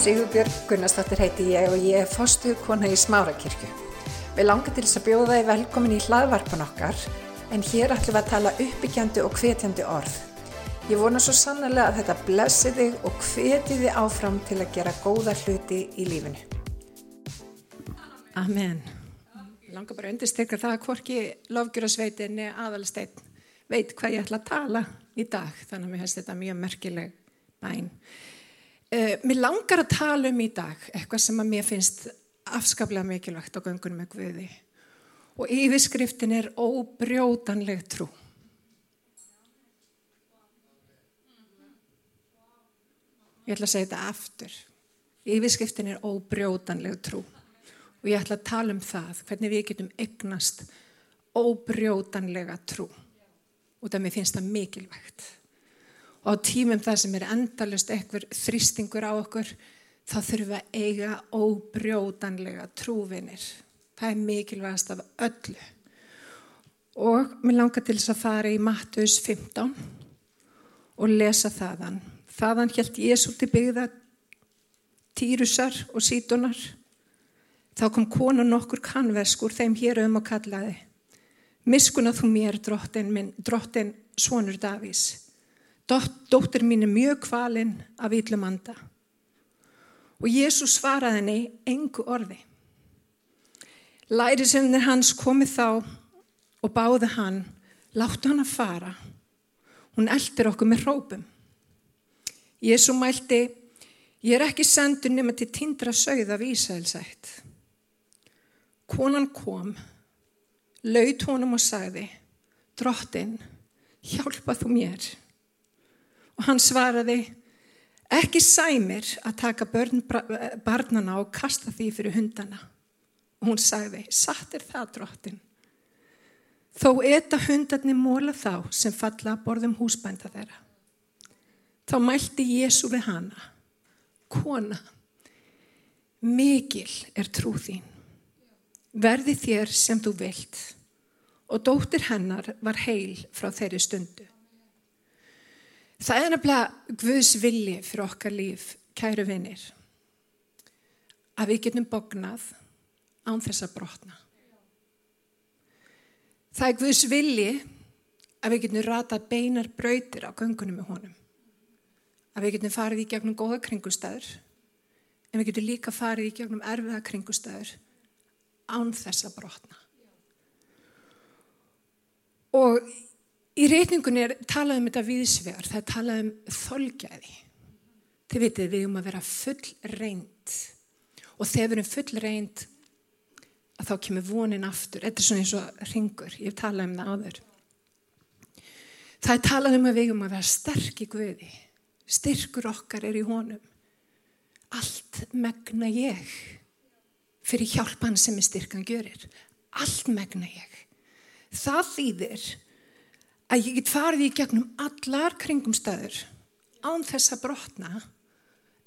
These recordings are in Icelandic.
Sigurbjörg Gunnarsdóttir heiti ég og ég er fostu kona í Smárakirkju. Við langar til þess að bjóða þið velkomin í hlaðvarpan okkar en hér ætlum við að tala uppbyggjandi og hvetjandi orð. Ég vona svo sannlega að þetta blessi þig og hveti þið áfram til að gera góða hluti í lífinu. Amen. Langar bara að undirstyrka það að hvorki lofgjurasveitinni aðalsteinn veit hvað ég ætla að tala í dag. Þannig að mér finnst þetta mjög merkileg bæn. Uh, mér langar að tala um í dag eitthvað sem að mér finnst afskaplega mikilvægt á göngunum með Guði. Og yfirskriftin er óbrjótanleg trú. Ég ætla að segja þetta aftur. Yfirskriftin er óbrjótanleg trú. Og ég ætla að tala um það, hvernig við getum eignast óbrjótanlega trú. Og það mér finnst það mikilvægt. Og á tímum það sem er endalust eitthvað þrýstingur á okkur, þá þurfum við að eiga óbrjótanlega trúvinir. Það er mikilvægast af öllu. Og mér langar til þess að fara í Mattus 15 og lesa þaðan. Þaðan held Jésu til byggða týrusar og sítunar. Þá kom konun okkur kannverskur þeim hér um og kallaði. Miskuna þú mér drottin, minn, drottin svonur Davís. Dóttir mín er mjög kvalinn af yllum anda. Og Jésu svaraði henni engu orði. Lærisennir hans komið þá og báði hann, láttu hann að fara. Hún eldir okkur með hrópum. Jésu mælti, ég er ekki sendur nema til tindra sögð af Ísælsætt. Konan kom, laut honum og sagði, drottin, hjálpa þú mér. Og hann svaraði, ekki sæmir að taka börn, barnana og kasta því fyrir hundana. Og hún sagði, satt er það drottin. Þó etta hundarnir móla þá sem falla að borðum húsbænda þeirra. Þá mælti Jésu við hana, kona, mikil er trú þín. Verði þér sem þú vilt og dóttir hennar var heil frá þeirri stundu. Það er nefnilega Guðs vilji fyrir okkar líf, kæru vinnir, að við getum bognað án þess að brotna. Það er Guðs vilji að við getum ratað beinar brautir á göngunum með honum. Að við getum farið í gegnum góða kringustæður, en við getum líka farið í gegnum erfiða kringustæður án þess að brotna. Og í reyningunni er talað um þetta viðsvegar, það er talað um þolgæði. Þið vitið við um að vera full reynd og þegar við erum full reynd að þá kemur vonin aftur. Þetta er svona eins og ringur, ég hef talað um það áður. Það er talað um að við um að vera sterk í Guði. Styrkur okkar er í honum. Allt megna ég fyrir hjálpan sem er styrkan görir. Allt megna ég. Það þýðir að ég get farið í gegnum allar kringumstæður án þess að brotna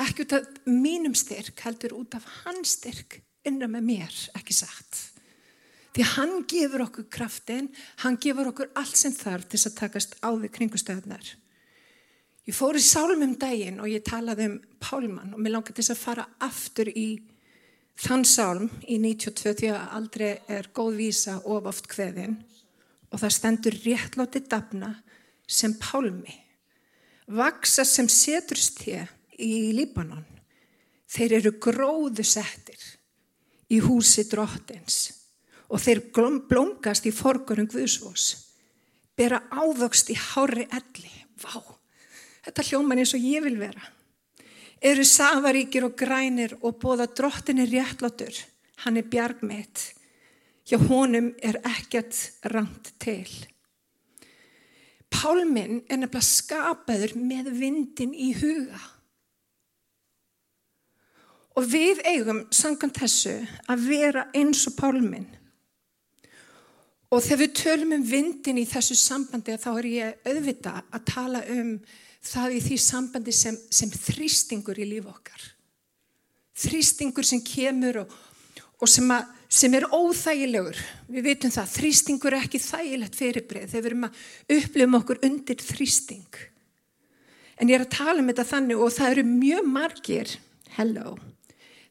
ekki út af mínum styrk heldur út af hans styrk innan með mér, ekki sagt. Því hann gefur okkur kraftin, hann gefur okkur allt sem þarf til að takast á við kringustöðnar. Ég fór í sálmum daginn og ég talaði um Pálmann og mér langar til að fara aftur í þann sálm í 92 því að aldrei er góð vísa of oft hveðin og það stendur réttlátti dafna sem Pálmi. Vaksa sem seturst hér í Líbanon. Þeir eru gróðu settir í húsi drottins og þeir blómgast í forgurum Guðsvós, bera ávöxt í hári elli. Vá, þetta hljóman eins og ég vil vera. Eru safaríkir og grænir og bóða drottin er réttlátur, hann er bjargmiðt. Hjá honum er ekkert rangt til. Pálminn er nefnilega skapaður með vindin í huga. Og við eigum samkvæmt þessu að vera eins og pálminn. Og þegar við tölum um vindin í þessu sambandi þá er ég auðvita að tala um það í því sambandi sem, sem þrýstingur í líf okkar. Þrýstingur sem kemur og, og sem, að, sem er óþægilegur. Við veitum það, þrýstingur er ekki þægilegt fyrirbreið þegar við erum að upplifum okkur undir þrýsting. En ég er að tala um þetta þannig og það eru mjög margir Hello.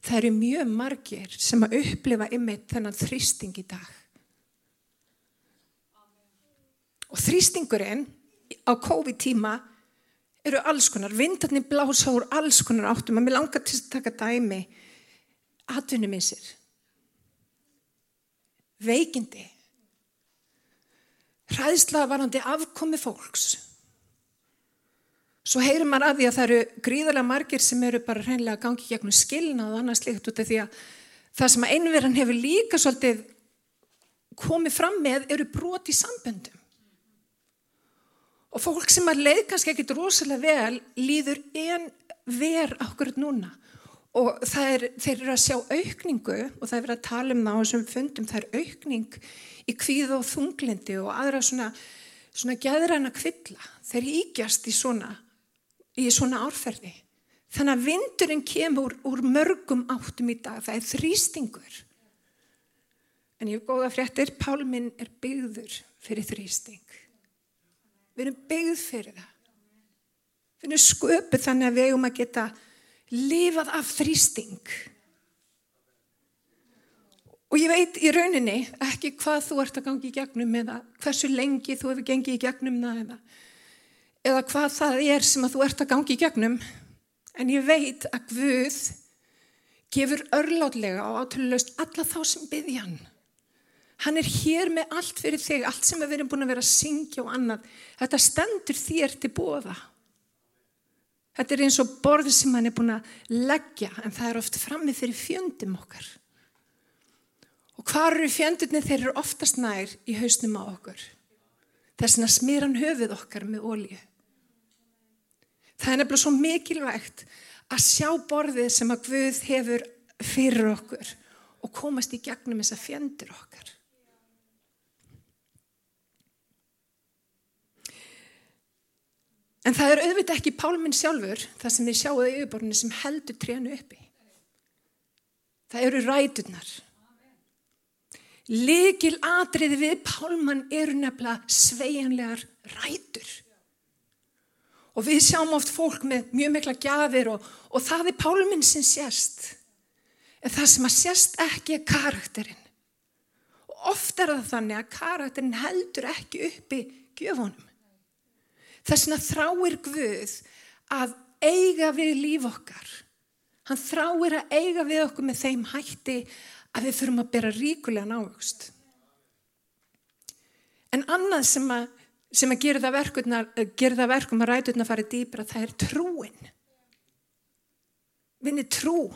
Það eru mjög margir sem að upplifa ymmið þennan þrýsting í dag. Og þrýstingurinn á COVID-tíma eru alls konar, vindarnir blása úr alls konar áttum að mér langar til að taka dæmi atvinnumissir veikindi. Hræðsla varandi afkomi fólks. Svo heyrir maður að því að það eru gríðarlega margir sem eru bara hreinlega að gangi gegnum skilna og annað slikt út af því að það sem að einverjan hefur líka svolítið komið fram með eru broti samböndum. Og fólk sem að leið kannski ekkit rosalega vel líður en ver ákveður núna. Og er, þeir eru að sjá aukningu og það er verið að tala um það á þessum fundum, það er aukning í kvíð og þunglindi og aðra svona, svona gæðræna kvilla. Þeir ígjast í svona, í svona árferði. Þannig að vindurinn kemur úr mörgum áttum í dag, það er þrýstingur. En ég hef góða fréttir, pálminn er byggður fyrir þrýsting. Við erum byggð fyrir það. Við erum sköpuð þannig að við eigum að geta lifað af þrýsting. Og ég veit í rauninni ekki hvað þú ert að gangi í gegnum eða hversu lengi þú hefur gengið í gegnum það eða, eða hvað það er sem að þú ert að gangi í gegnum. En ég veit að Guð gefur örlátlega og átölulegst alla þá sem byggja hann. Hann er hér með allt fyrir þig, allt sem við erum búin að vera að syngja og annað. Þetta stendur þér til bóða. Þetta er eins og borð sem hann er búin að leggja, en það er oft frammi fyrir fjöndum okkar. Og hvað eru fjöndunni þeir eru oftast nær í hausnum á okkur? Þess að smýran höfuð okkar með ólíu. Það er nefnilega svo mikilvægt að sjá borðið sem að Guð hefur fyrir okkur og komast í gegnum þessa fjendur okkar. En það er auðvitað ekki pálminn sjálfur, það sem þið sjáuðu í yfirborðinu sem heldur trénu uppi. Það eru ræturnar. Likil atriði við pálmann eru nefnilega sveianlegar rætur. Og við sjáum oft fólk með mjög mikla gjafir og, og það er pálminn sem sérst. En það sem að sérst ekki er karakterinn. Og oft er það þannig að karakterinn heldur ekki uppi gjöfunum. Þess vegna þráir Guð að eiga við líf okkar. Hann þráir að eiga við okkur með þeim hætti að við fyrum að bera ríkulega návöxt. En annað sem að, sem að gera, það verkum að ræturna farið dýbra, það er trúin. Vinni trú.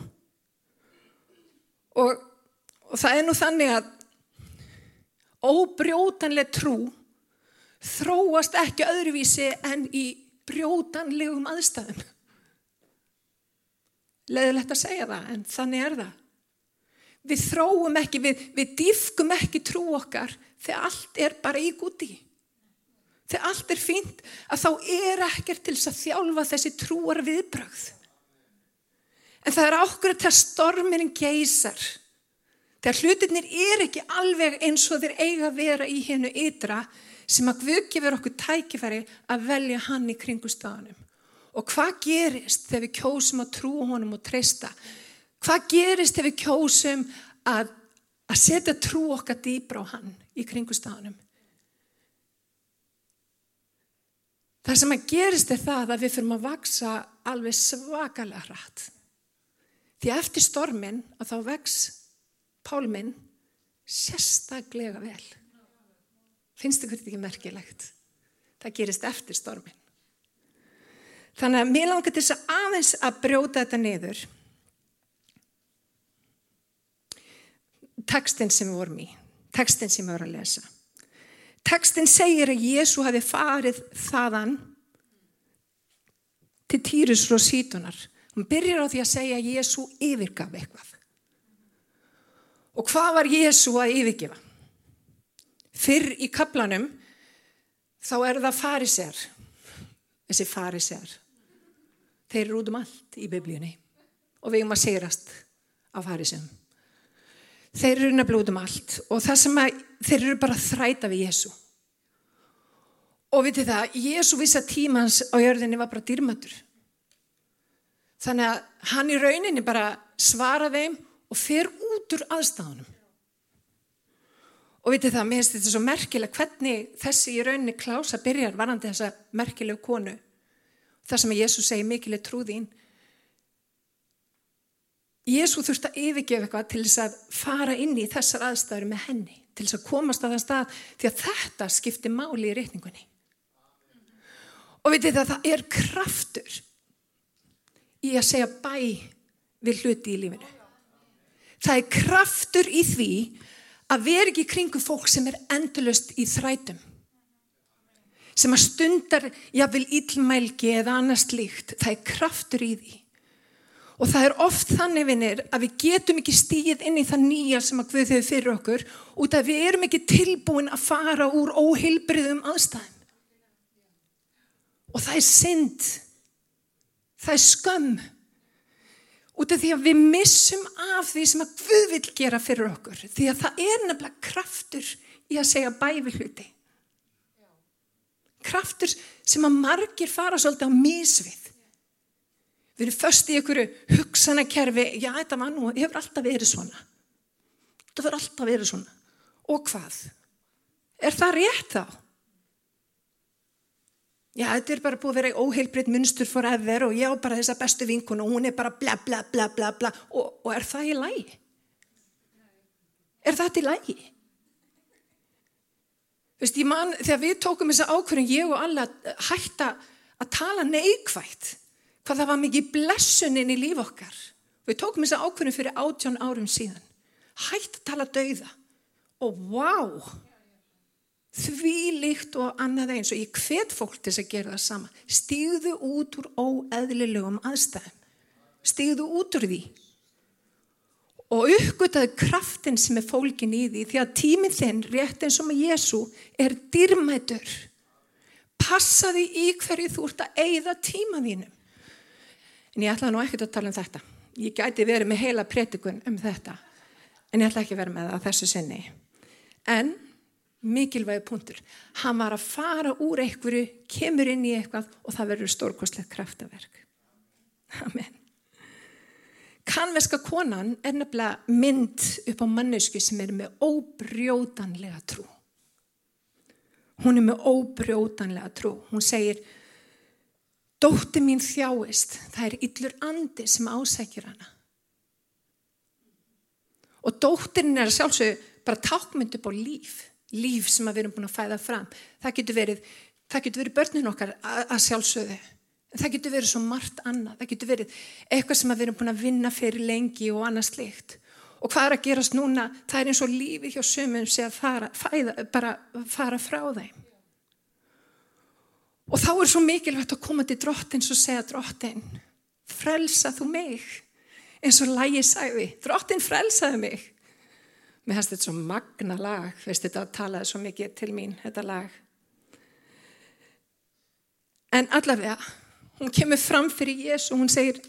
Og, og það er nú þannig að óbrjótanlega trú þróast ekki öðruvísi en í brjótanlegum aðstæðum. Leðilegt að segja það, en þannig er það. Við þróum ekki, við, við dýfkum ekki trú okkar þegar allt er bara í gúti. Þegar allt er fínt að þá er ekkert til þess að þjálfa þessi trúar viðbrögð. En það er ákveður þegar storminin geysar. Þegar hlutinir er ekki alveg eins og þeir eiga að vera í hennu ytra sem að Guð gefur okkur tækifæri að velja hann í kringu staðanum. Og hvað gerist þegar við kjósum að trú honum og treysta? Hvað gerist þegar við kjósum að, að setja trú okkar dýbra á hann í kringu staðanum? Það sem að gerist er það að við fyrir að vaksa alveg svakalega hratt. Því eftir stormin að þá vex pálminn sérstaklega vel. Finnst ykkur þetta ekki merkilegt? Það gerist eftir stormin. Þannig að mér langar til þess að aðeins að brjóta þetta niður. Tekstinn sem við vorum í, tekstinn sem við vorum að lesa. Tekstinn segir að Jésu hafi farið þaðan til Týrus og Sítunar. Hún byrjar á því að segja að Jésu yfirgaf eitthvað. Og hvað var Jésu að yfirgefa? Fyrr í kaplanum þá er það farisér, þessi farisér. Þeir eru út um allt í biblíunni og við erum að sigrast af farisum. Þeir eru nefnilega út um allt og það sem að þeir eru bara að þræta við Jésu. Og vitið það, Jésu vissa tímans á jörðinni var bara dýrmættur. Þannig að hann í rauninni bara svara þeim og fer út úr aðstáðunum. Og vitið það, mér finnst þetta svo merkilega hvernig þessi í rauninni klása byrjar varandi þessa merkilegu konu. Það sem að Jésús segi mikileg trúðín. Jésú þurft að yfirgefa eitthvað til þess að fara inn í þessar aðstæður með henni. Til þess að komast að það stað því að þetta skiptir máli í reyningunni. Og vitið það, það er kraftur í að segja bæ við hluti í lífinu. Það er kraftur í því að vera ekki kringu fólk sem er endurlust í þrætum. Sem að stundar jáfnvel íllmælgi eða annars líkt. Það er kraftur í því. Og það er oft þannig vinnir að við getum ekki stíð inn í það nýja sem að Guð hefur fyrir okkur út af við erum ekki tilbúin að fara úr óheilbriðum aðstæðum. Og það er synd. Það er skömm. Út af því að við missum af því sem að Guð vil gera fyrir okkur. Því að það er nefnilega kraftur í að segja bæfi hluti. Kraftur sem að margir fara svolítið á mísvið. Við erum först í einhverju hugsanakerfi, já þetta var nú, hefur alltaf verið svona. Þetta verður alltaf verið svona. Og hvað? Er það rétt þá? Já, þetta er bara búið að vera óheilbreytt munstur for ever og ég á bara þessa bestu vinkun og hún er bara bla bla bla bla bla og, og er það í lægi? Er það til lægi? Veist, ég man, þegar við tókum þessa ákverðin, ég og alla hætta að tala neikvægt, hvað það var mikið blessunin í líf okkar. Við tókum þessa ákverðin fyrir átjón árum síðan. Hætt að tala dauða og váu! Því líkt og annað eins og ég hvet fólk til að gera það sama. Stíðu út úr óeðlilegum aðstæðum. Stíðu út úr því. Og uppgötaðu kraftin sem er fólkin í því því að tíminn þinn rétt eins og með Jésu er dyrmætur passaði í hverju þú ert að eigða tíma þínum. En ég ætla nú ekkert að tala um þetta. Ég gæti verið með heila pretikun um þetta. En ég ætla ekki vera með það þessu sinni. En mikilvægi punktur. Hann var að fara úr einhverju, kemur inn í eitthvað og það verður stórkostlegt kraftaverk. Amen. Kanveska konan er nefnilega mynd upp á mannesku sem er með óbrjótanlega trú. Hún er með óbrjótanlega trú. Hún segir, dótti mín þjáist, það er yllur andi sem ásækjur hana. Og dóttirinn er sjálfsög bara tákmynd upp á líf líf sem við erum búin að fæða fram. Það getur verið, það getur verið börnin okkar að, sjálfsögðu. Það getur verið svo margt annað. Það getur verið eitthvað sem við erum búin að vinna fyrir lengi og annað slikt. Og hvað er að gerast núna? Það er eins og lífi hjá sömum sé að fara, fæða, bara fara frá þeim. Og þá er svo mikilvægt að koma til drottins og segja drottin, frelsa þú mig. Eins og lægi sæði, drottin frelsaði mig. Mér finnst þetta svo magna lag, veist þetta talaði svo mikið til mín, þetta lag. En allavega, hún kemur fram fyrir Jésu og hún segir,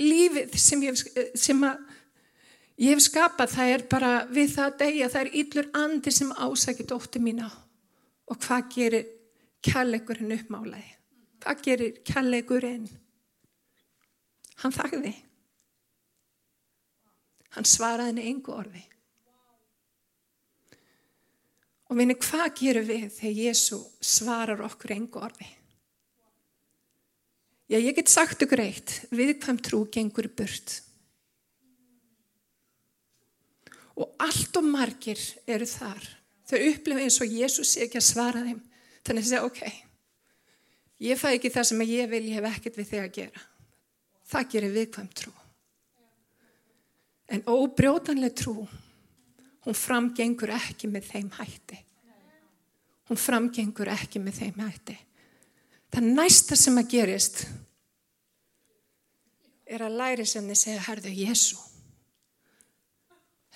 lífið sem ég, sem ég hef skapað, það er bara við það að deyja, það er yllur andi sem ásækir dóttu mína. Og hvað gerir kærleikurinn uppmálaði? Hvað gerir kærleikurinn? Hann þakði. Hann svaraði henni engu orði. Og minni, hvað gerum við þegar Jésu svarar okkur engu orði? Já, ég get sagt ykkur eitt, viðkvæm trú gengur burt. Og allt og margir eru þar. Þau upplifa eins og Jésu sé ekki að svara þeim. Þannig að segja, ok, ég fæ ekki það sem ég vil, ég hef ekkert við þig að gera. Það gerir viðkvæm trú. En óbrjótanleg trú hún framgengur ekki með þeim hætti. Hún framgengur ekki með þeim hætti. Það næsta sem að gerist er að læri sem þið segja, herðu, Jésu.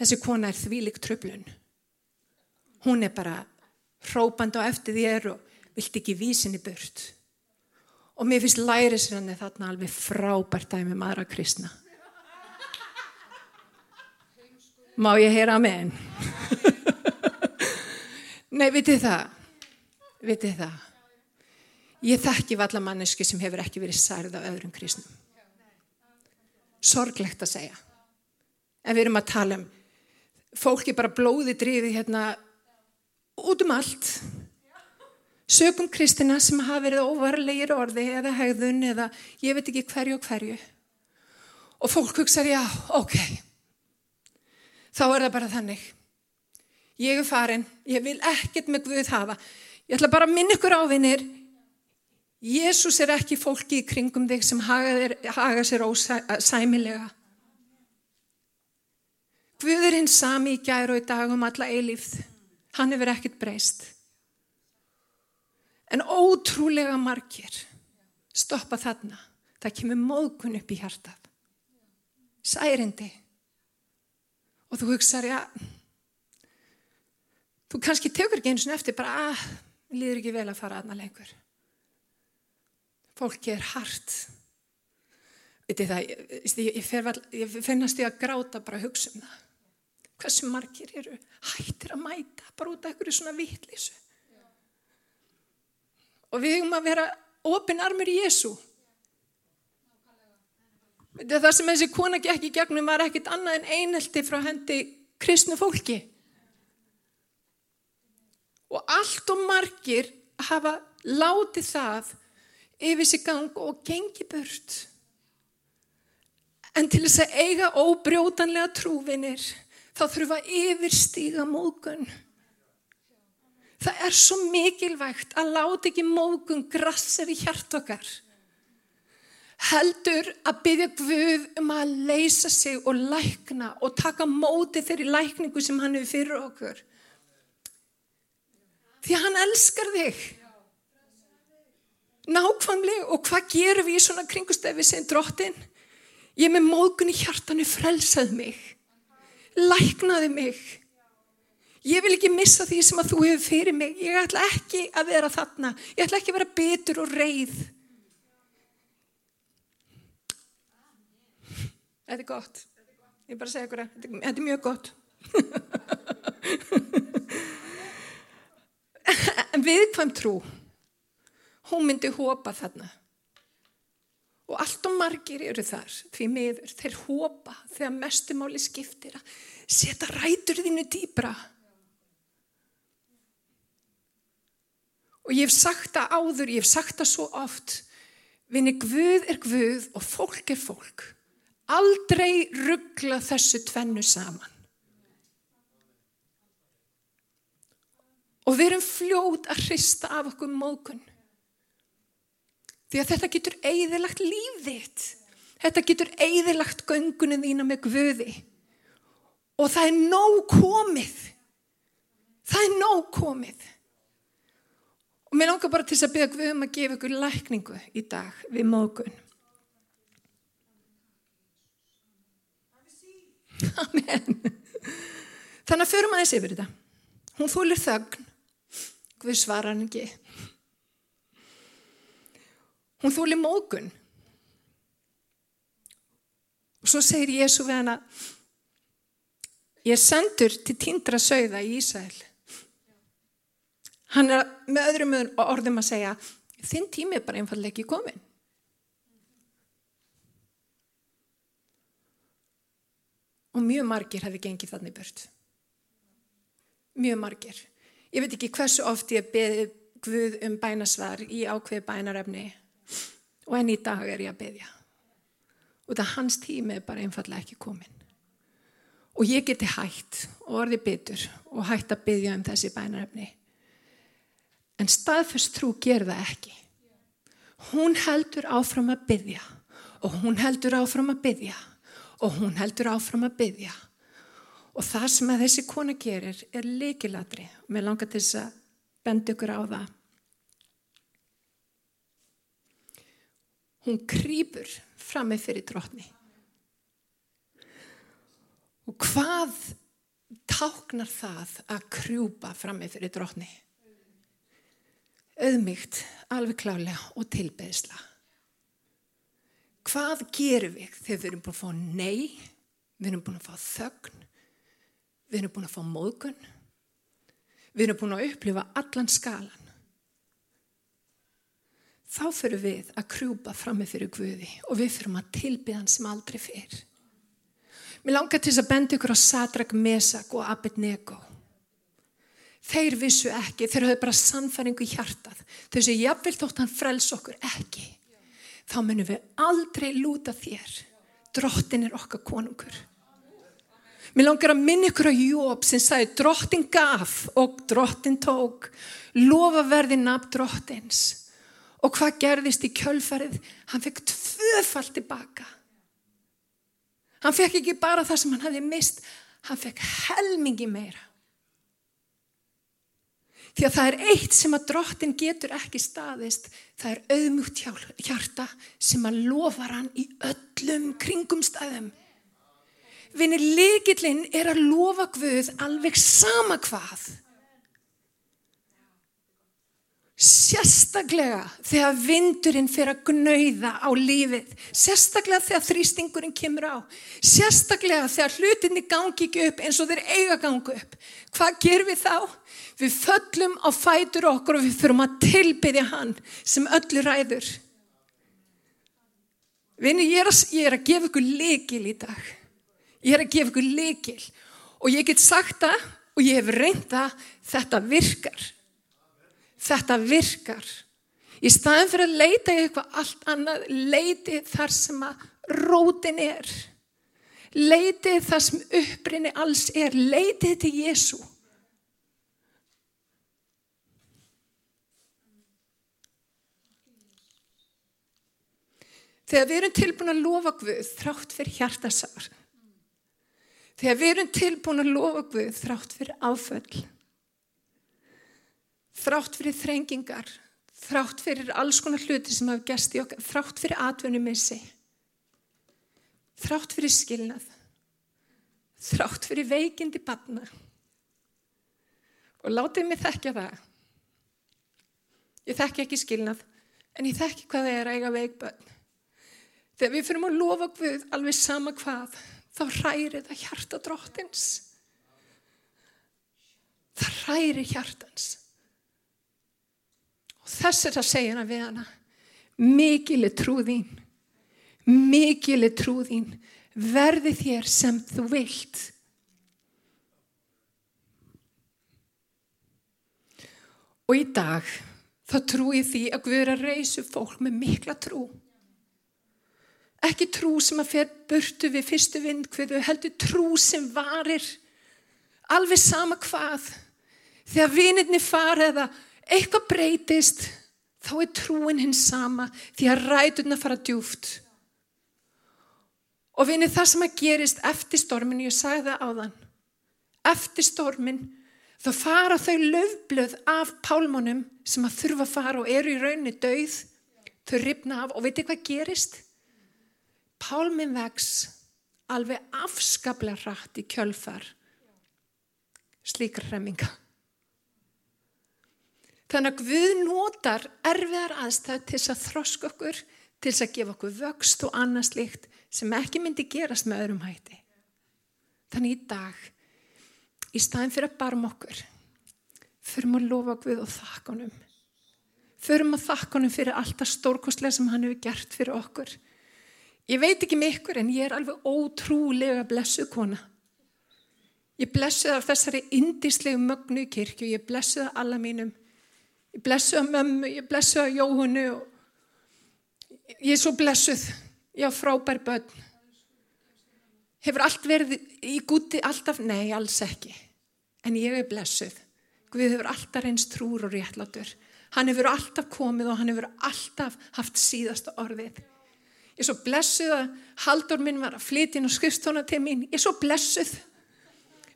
Þessi kona er þvílik tröflun. Hún er bara hrópand á eftir þér og vilt ekki vísin í burt. Og mér finnst læri sem þarna alveg frábært dæmi með aðra kristna. Má ég heyra henn? Nei, vitið það? Vitið það? Ég þekki valla manneski sem hefur ekki verið særið af öðrum kristnum. sorglegt að segja. En við erum að tala um fólki bara blóði drífi hérna út um allt. Sögum kristina sem hafa verið óvarlegir orði eða hegðun eða ég veit ekki hverju og hverju. Og fólk hugsaður, já, ok. Þá er það bara þannig. Ég er farin, ég vil ekkert með Guð hafa. Ég ætla bara að minna ykkur ávinnir. Jésús er ekki fólki í kringum þig sem haga, sér ósæmilega. Guð er hins sami í gæru og í dag um alla eilífð. Hann hefur ekkert breyst. En ótrúlega margir stoppa þarna. Það kemur móðgun upp í hjartað. Særindi. Og þú hugsaður, já, þú kannski tekur ekki eins og eftir bara, að, ah, líður ekki vel að fara aðna lengur. Fólki er hart. Vitið það, ég, ég, ég finnast ég að gráta bara að hugsa um það hversu margir eru hættir að mæta bara út af einhverju svona vitlísu og við höfum að vera opin armur í Jésu það sem þessi kona gekk í gegnum var ekkit annað en einhelti frá hendi kristnu fólki og allt og margir hafa látið það yfir sig gang og gengi burt en til þess að eiga óbrjótanlega trúvinir þá að yfirstíga mógun. Það er svo mikilvægt að láta ekki mógun grassir í hjart okkar. Heldur að byggja Guð um að leysa sig og lækna og taka móti þeirri lækningu sem hann hefur fyrir okkur. Því hann elskar þig. Nákvæmlega og hvað gerum við í svona kringustefi sem drottin? Ég með mógun í hjartanu frelsað mig læknaði mig. Ég vil ekki missa því sem að þú hefur fyrir mig. Ég ætla ekki að vera þarna. Ég ætla ekki að vera betur og reið. Þetta er gott. Ég bara segja ykkur að þetta er mjög gott. en viðkvæm trú, hún myndi hópa þarna. Og allt og margir eru þar, því miður, þeir hópa þegar mestumáli skiptir að setja rætur þínu dýbra. Og ég hef sagt það áður, ég hef sagt það svo oft, vinni Guð er Guð og fólk er fólk. Aldrei ruggla þessu tvennu saman. Og við erum fljóð að hrista af okkur mókun. Því að þetta getur eigðilagt lífðitt. Þetta getur eigðilagt göngunum þína með Guði. Og það er nóg komið. Það er nóg komið. Og mér langar bara til þess að byggja Guð um að gefa ykkur lækningu í dag við mókun. Amen. Þannig að förum aðeins yfir þetta. Hún þúlir þögn. Guð svarar hann ekki. Hún þúli mókun. Og svo segir Jésu við hana, ég sendur til tindra sögða í Ísæl. Hann er með öðrum orðum að segja, þinn tími er bara einfallega ekki komin. Og mjög margir hefði gengið þannig bört. Mjög margir. Ég veit ekki hversu oft ég beði Guð um bænasvar í ákveði bænarefni. Og enn í dag er ég að byggja og það hans tími er bara einfallega ekki komin og ég geti hægt og orði byttur og hægt að byggja um þessi bænarefni. En staðfest trú ger það ekki. Hún heldur áfram að byggja og hún heldur áfram að byggja og hún heldur áfram að byggja og það sem að þessi kona gerir er leikilatri og mér langar til þess að benda ykkur á það hún krýpur fram með fyrir drotni. Og hvað táknar það að krjúpa fram með fyrir drotni? Öðmygt, alveg klálega og tilbeðsla. Hvað gerum við þegar við erum búin að fá nei, við erum búin að fá þögn, við erum búin að fá móðgun, við erum búin að upplifa allan skalan. þá fyrir við að krjúpa frammi fyrir Guði og við fyrir að tilbyða hann sem aldrei fyrr. Mér langar til þess að benda ykkur á Sadrak, Mesak og Abednego. Þeir vissu ekki, þeir höfðu bara sannfæringu í hjartað. Þau séu, jáfnvel þótt hann frels okkur ekki. Þá munum við aldrei lúta þér. Drottin er okkar konungur. Mér langar að minna ykkur á Jóp sem sagði drottin gaf og drottin tók. Lofa verði nafn drottins. Og hvað gerðist í kjölfarið? Hann fekk tvöfald tilbaka. Hann fekk ekki bara það sem hann hafi mist, hann fekk helmingi meira. Því að það er eitt sem að drottin getur ekki staðist, það er auðmjúkt hjarta sem að lofar hann í öllum kringumstæðum. Vinir likillinn er að lofa Guð alveg sama hvað. Sérstaklega þegar vindurinn fyrir að gnauða á lífið. Sérstaklega þegar þrýstingurinn kemur á. Sérstaklega þegar hlutinni gangi ekki upp eins og þeir eiga gangu upp. Hvað gerum við þá? Við föllum á fætur okkur og við fyrum að tilbyðja hann sem öllu ræður. Vinni, ég, ég er að gefa ykkur likil í dag. Ég er að gefa ykkur likil. Og ég get sagt það og ég hef reynda þetta virkar. Þetta virkar. Í staðin fyrir að leita í eitthvað allt annað, leiti þar sem að rótin er. Leiti þar sem upprinni alls er. Leiti til Jésu. Þegar við erum tilbúin að lofa Guð þrátt fyrir hjartasár. Þegar við erum tilbúin að lofa Guð þrátt fyrir áföll þrátt fyrir þrengingar, þrátt fyrir alls konar hluti sem hafa gæst í okkar, þrátt fyrir atvinnumissi, þrátt fyrir skilnað, þrátt fyrir veikindi barna. Og látið mig þekkja það. Ég þekki ekki skilnað, en ég þekki hvað það er að eiga veikbönn. Þegar við fyrir að lofa Guð alveg sama hvað, þá hræri það hjarta dróttins. Það hræri hjartans. Þess er að segja hana við hana. Mikil er trúðín. Mikil er trúðín. Verði þér sem þú vilt. Og í dag þá trúi því að Guður að reysu fólk með mikla trú. Ekki trú sem að fer burtu við fyrstu vind hverðu heldur trú sem varir. Alveg sama hvað. Þegar vinirni fara eða eitthvað breytist, þá er trúin hins sama því að ræturna fara djúft. Og vinið það sem að gerist eftir stormin, ég sagði það á þann, eftir stormin, þá fara þau löfblöð af pálmónum sem að þurfa að fara og eru í raunni döið, þau ripna af og veitir hvað gerist? Pálmin vex alveg afskaplega rætt í kjölfar slíkar remminga. Þannig að Guð notar erfiðar aðstæð til þess að þroska okkur, til þess að gefa okkur vöxt og annars líkt sem ekki myndi gerast með öðrum hætti. Þannig í dag, í staðin fyrir að barma okkur, förum að lofa Guð og þakka honum. Förum að þakka honum fyrir alltaf stórkostlega sem hann hefur gert fyrir okkur. Ég veit ekki með ykkur en ég er alveg ótrúlega blessuð kona. Ég blessuð af þessari indislegu mögnu í kirkju, ég blessuð af alla mínum Ég blessu að mömmu, ég blessu að Jóhannu og ég er svo blessuð. Ég á frábær börn. Hefur allt verið í gúti alltaf? Nei, alls ekki. En ég er blessuð. Guð hefur alltaf reynst trúr og réttlátur. Hann hefur alltaf komið og hann hefur alltaf haft síðasta orðið. Ég er svo blessuð að haldur minn var að flytja inn á skrifstóna til mín. Ég er svo blessuð.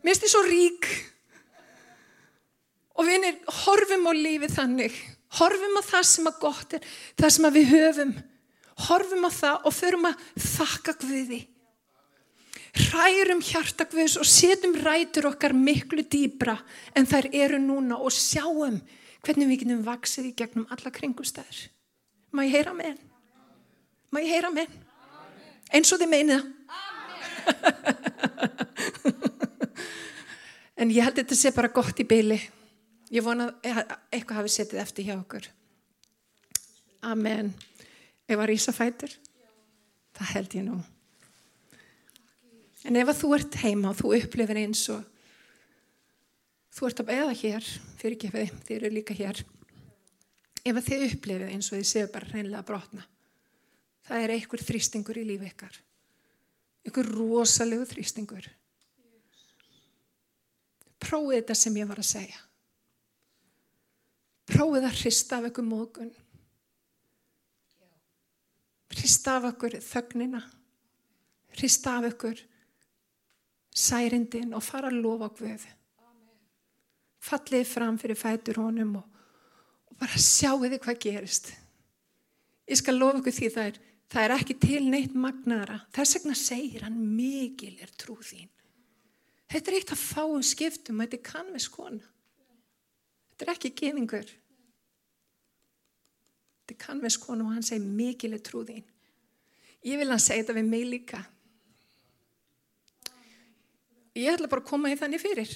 Mér finnst ég svo rík. Og vinir, horfum á lífið þannig, horfum á það sem að gott er, það sem að við höfum, horfum á það og förum að þakka Guði. Hrærum hjarta Guðs og setjum rætur okkar miklu dýbra en þær eru núna og sjáum hvernig við getum vaksið í gegnum alla kringustæður. Má ég heyra með henn? Má ég heyra með? Eins og þið meina en ég held þetta sé bara gott í byli. Ég vona að eitthvað hafi setið eftir hjá okkur. Amen. Ef að rýsa fætur? Það held ég nú. En ef að þú ert heima og þú upplifir eins og þú ert að eða hér, fyrir ekki þið, þið eru líka hér. Ef að þið upplifir eins og þið séu bara reynlega brotna. Það er einhver þrýstingur í lífi ykkar. Einhver rosalegu þrýstingur. Prófið þetta sem ég var að segja. Prófið að hrista af ykkur mógun. Hrista af ykkur þögnina. Hrista af ykkur særindin og fara að lofa Guð. Fallið fram fyrir fætur honum og, og bara sjáu þið hvað gerist. Ég skal lofa ykkur því það er, það er ekki til neitt magnara. Þess vegna segir hann mikil er trú þín. Þetta er eitt að fáum skiptum og þetta er kannvis kona. Þetta er ekki gefingur. Þetta er kannvis kona og hann segir mikil er trú þín. Ég vil hann segja þetta við mig líka. Ég ætla bara að koma í þannig fyrir.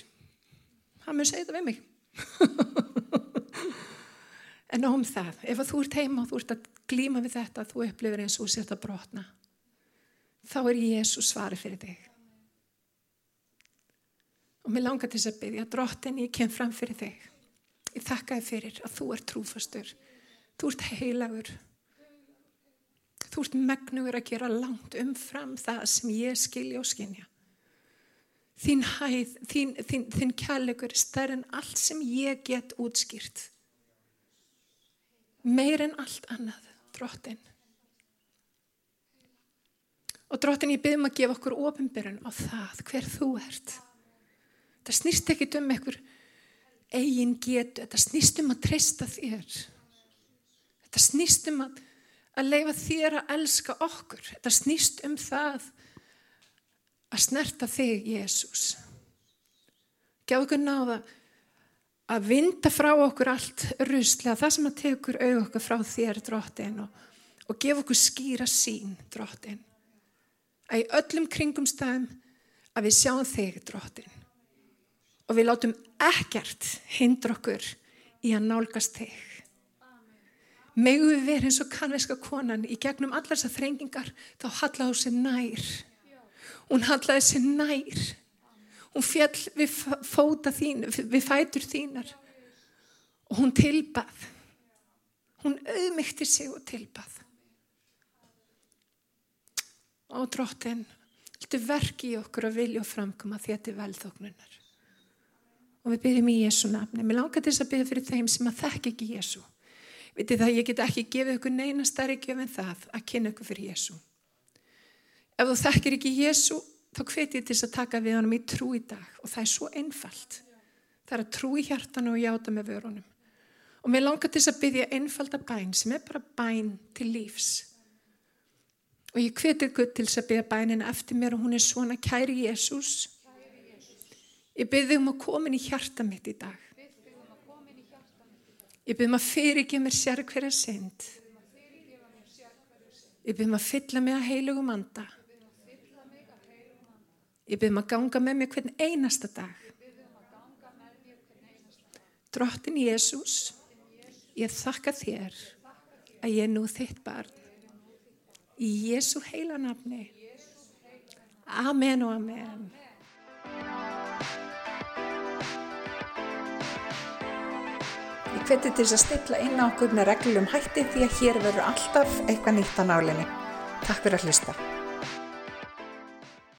Hann mun segja þetta við mig. en um það, ef þú ert heima og þú ert að glíma við þetta, þú upplifir eins og setja brotna, þá er Jésu svari fyrir þig. Og mér langar til þess að byggja, drottin, ég kem fram fyrir þig. Ég þakka þið fyrir að þú ert trúfastur. Þú ert heilagur. Þú ert megnugur að gera langt umfram það sem ég skilja og skinja. Þín hæð, þín, þín, þín kærleikur er stærn allt sem ég get útskýrt. Meir en allt annað, drottin. Og drottin, ég byrjum að gefa okkur ofinbyrjun á það hver þú ert. Þetta snýst ekki um einhver eigin getu, þetta snýst um að treysta þér. Þetta snýst um að, að leifa þér að elska okkur. Þetta snýst um það að snerta þig, Jésús. Gjá okkur náða að vinda frá okkur allt ruslega, það sem að tekur auð okkur frá þér, drottin, og, og gefa okkur skýra sín, drottin. Að í öllum kringumstæðum að við sjáum þig, drottin og við látum ekkert hindra okkur í að nálgast þig. Megu við verið eins og kanveska konan í gegnum allar þessar þrengingar þá hallaði hún sér nær. Hún hallaði sér nær. Hún fjall við þín, við fætur þínar og hún tilbað. Hún auðmygti sig og tilbað. Og drottin, viltu verki í okkur að vilja og framkoma því að þetta er velþóknunar og við byrjum í Jésu nafni. Mér langar til þess að byrja fyrir þeim sem að þekk ekki Jésu. Vitið það, ég get ekki gefið ykkur neina starri gef en það að kynna ykkur fyrir Jésu. Ef þú þekkir ekki Jésu, þá hveti ég til þess að taka við honum í trú í dag og það er svo einfalt. Það er að trú í hjartanu og játa með vörunum. Og mér langar til þess að byrja einfalda bæn sem er bara bæn til lífs. Og ég hveti ykkur til þess að byrja bænin eftir mér og hún er svona kæri Jésús Ég byrði um að koma inn í hjarta mitt í dag. Ég byrði um að fyrirgefa mér sér hverja synd. Ég byrði um að fylla mig að heilugum anda. Ég byrði um að ganga með mér hvern einasta dag. Drottin Jésús, ég þakka þér að ég er nú þitt barn. Í Jésu heila nafni. Amen og amen. hvetið til þess að stilla inn á okkur með reglum hætti því að hér verður alltaf eitthvað nýtt á nálinni. Takk fyrir að hlusta.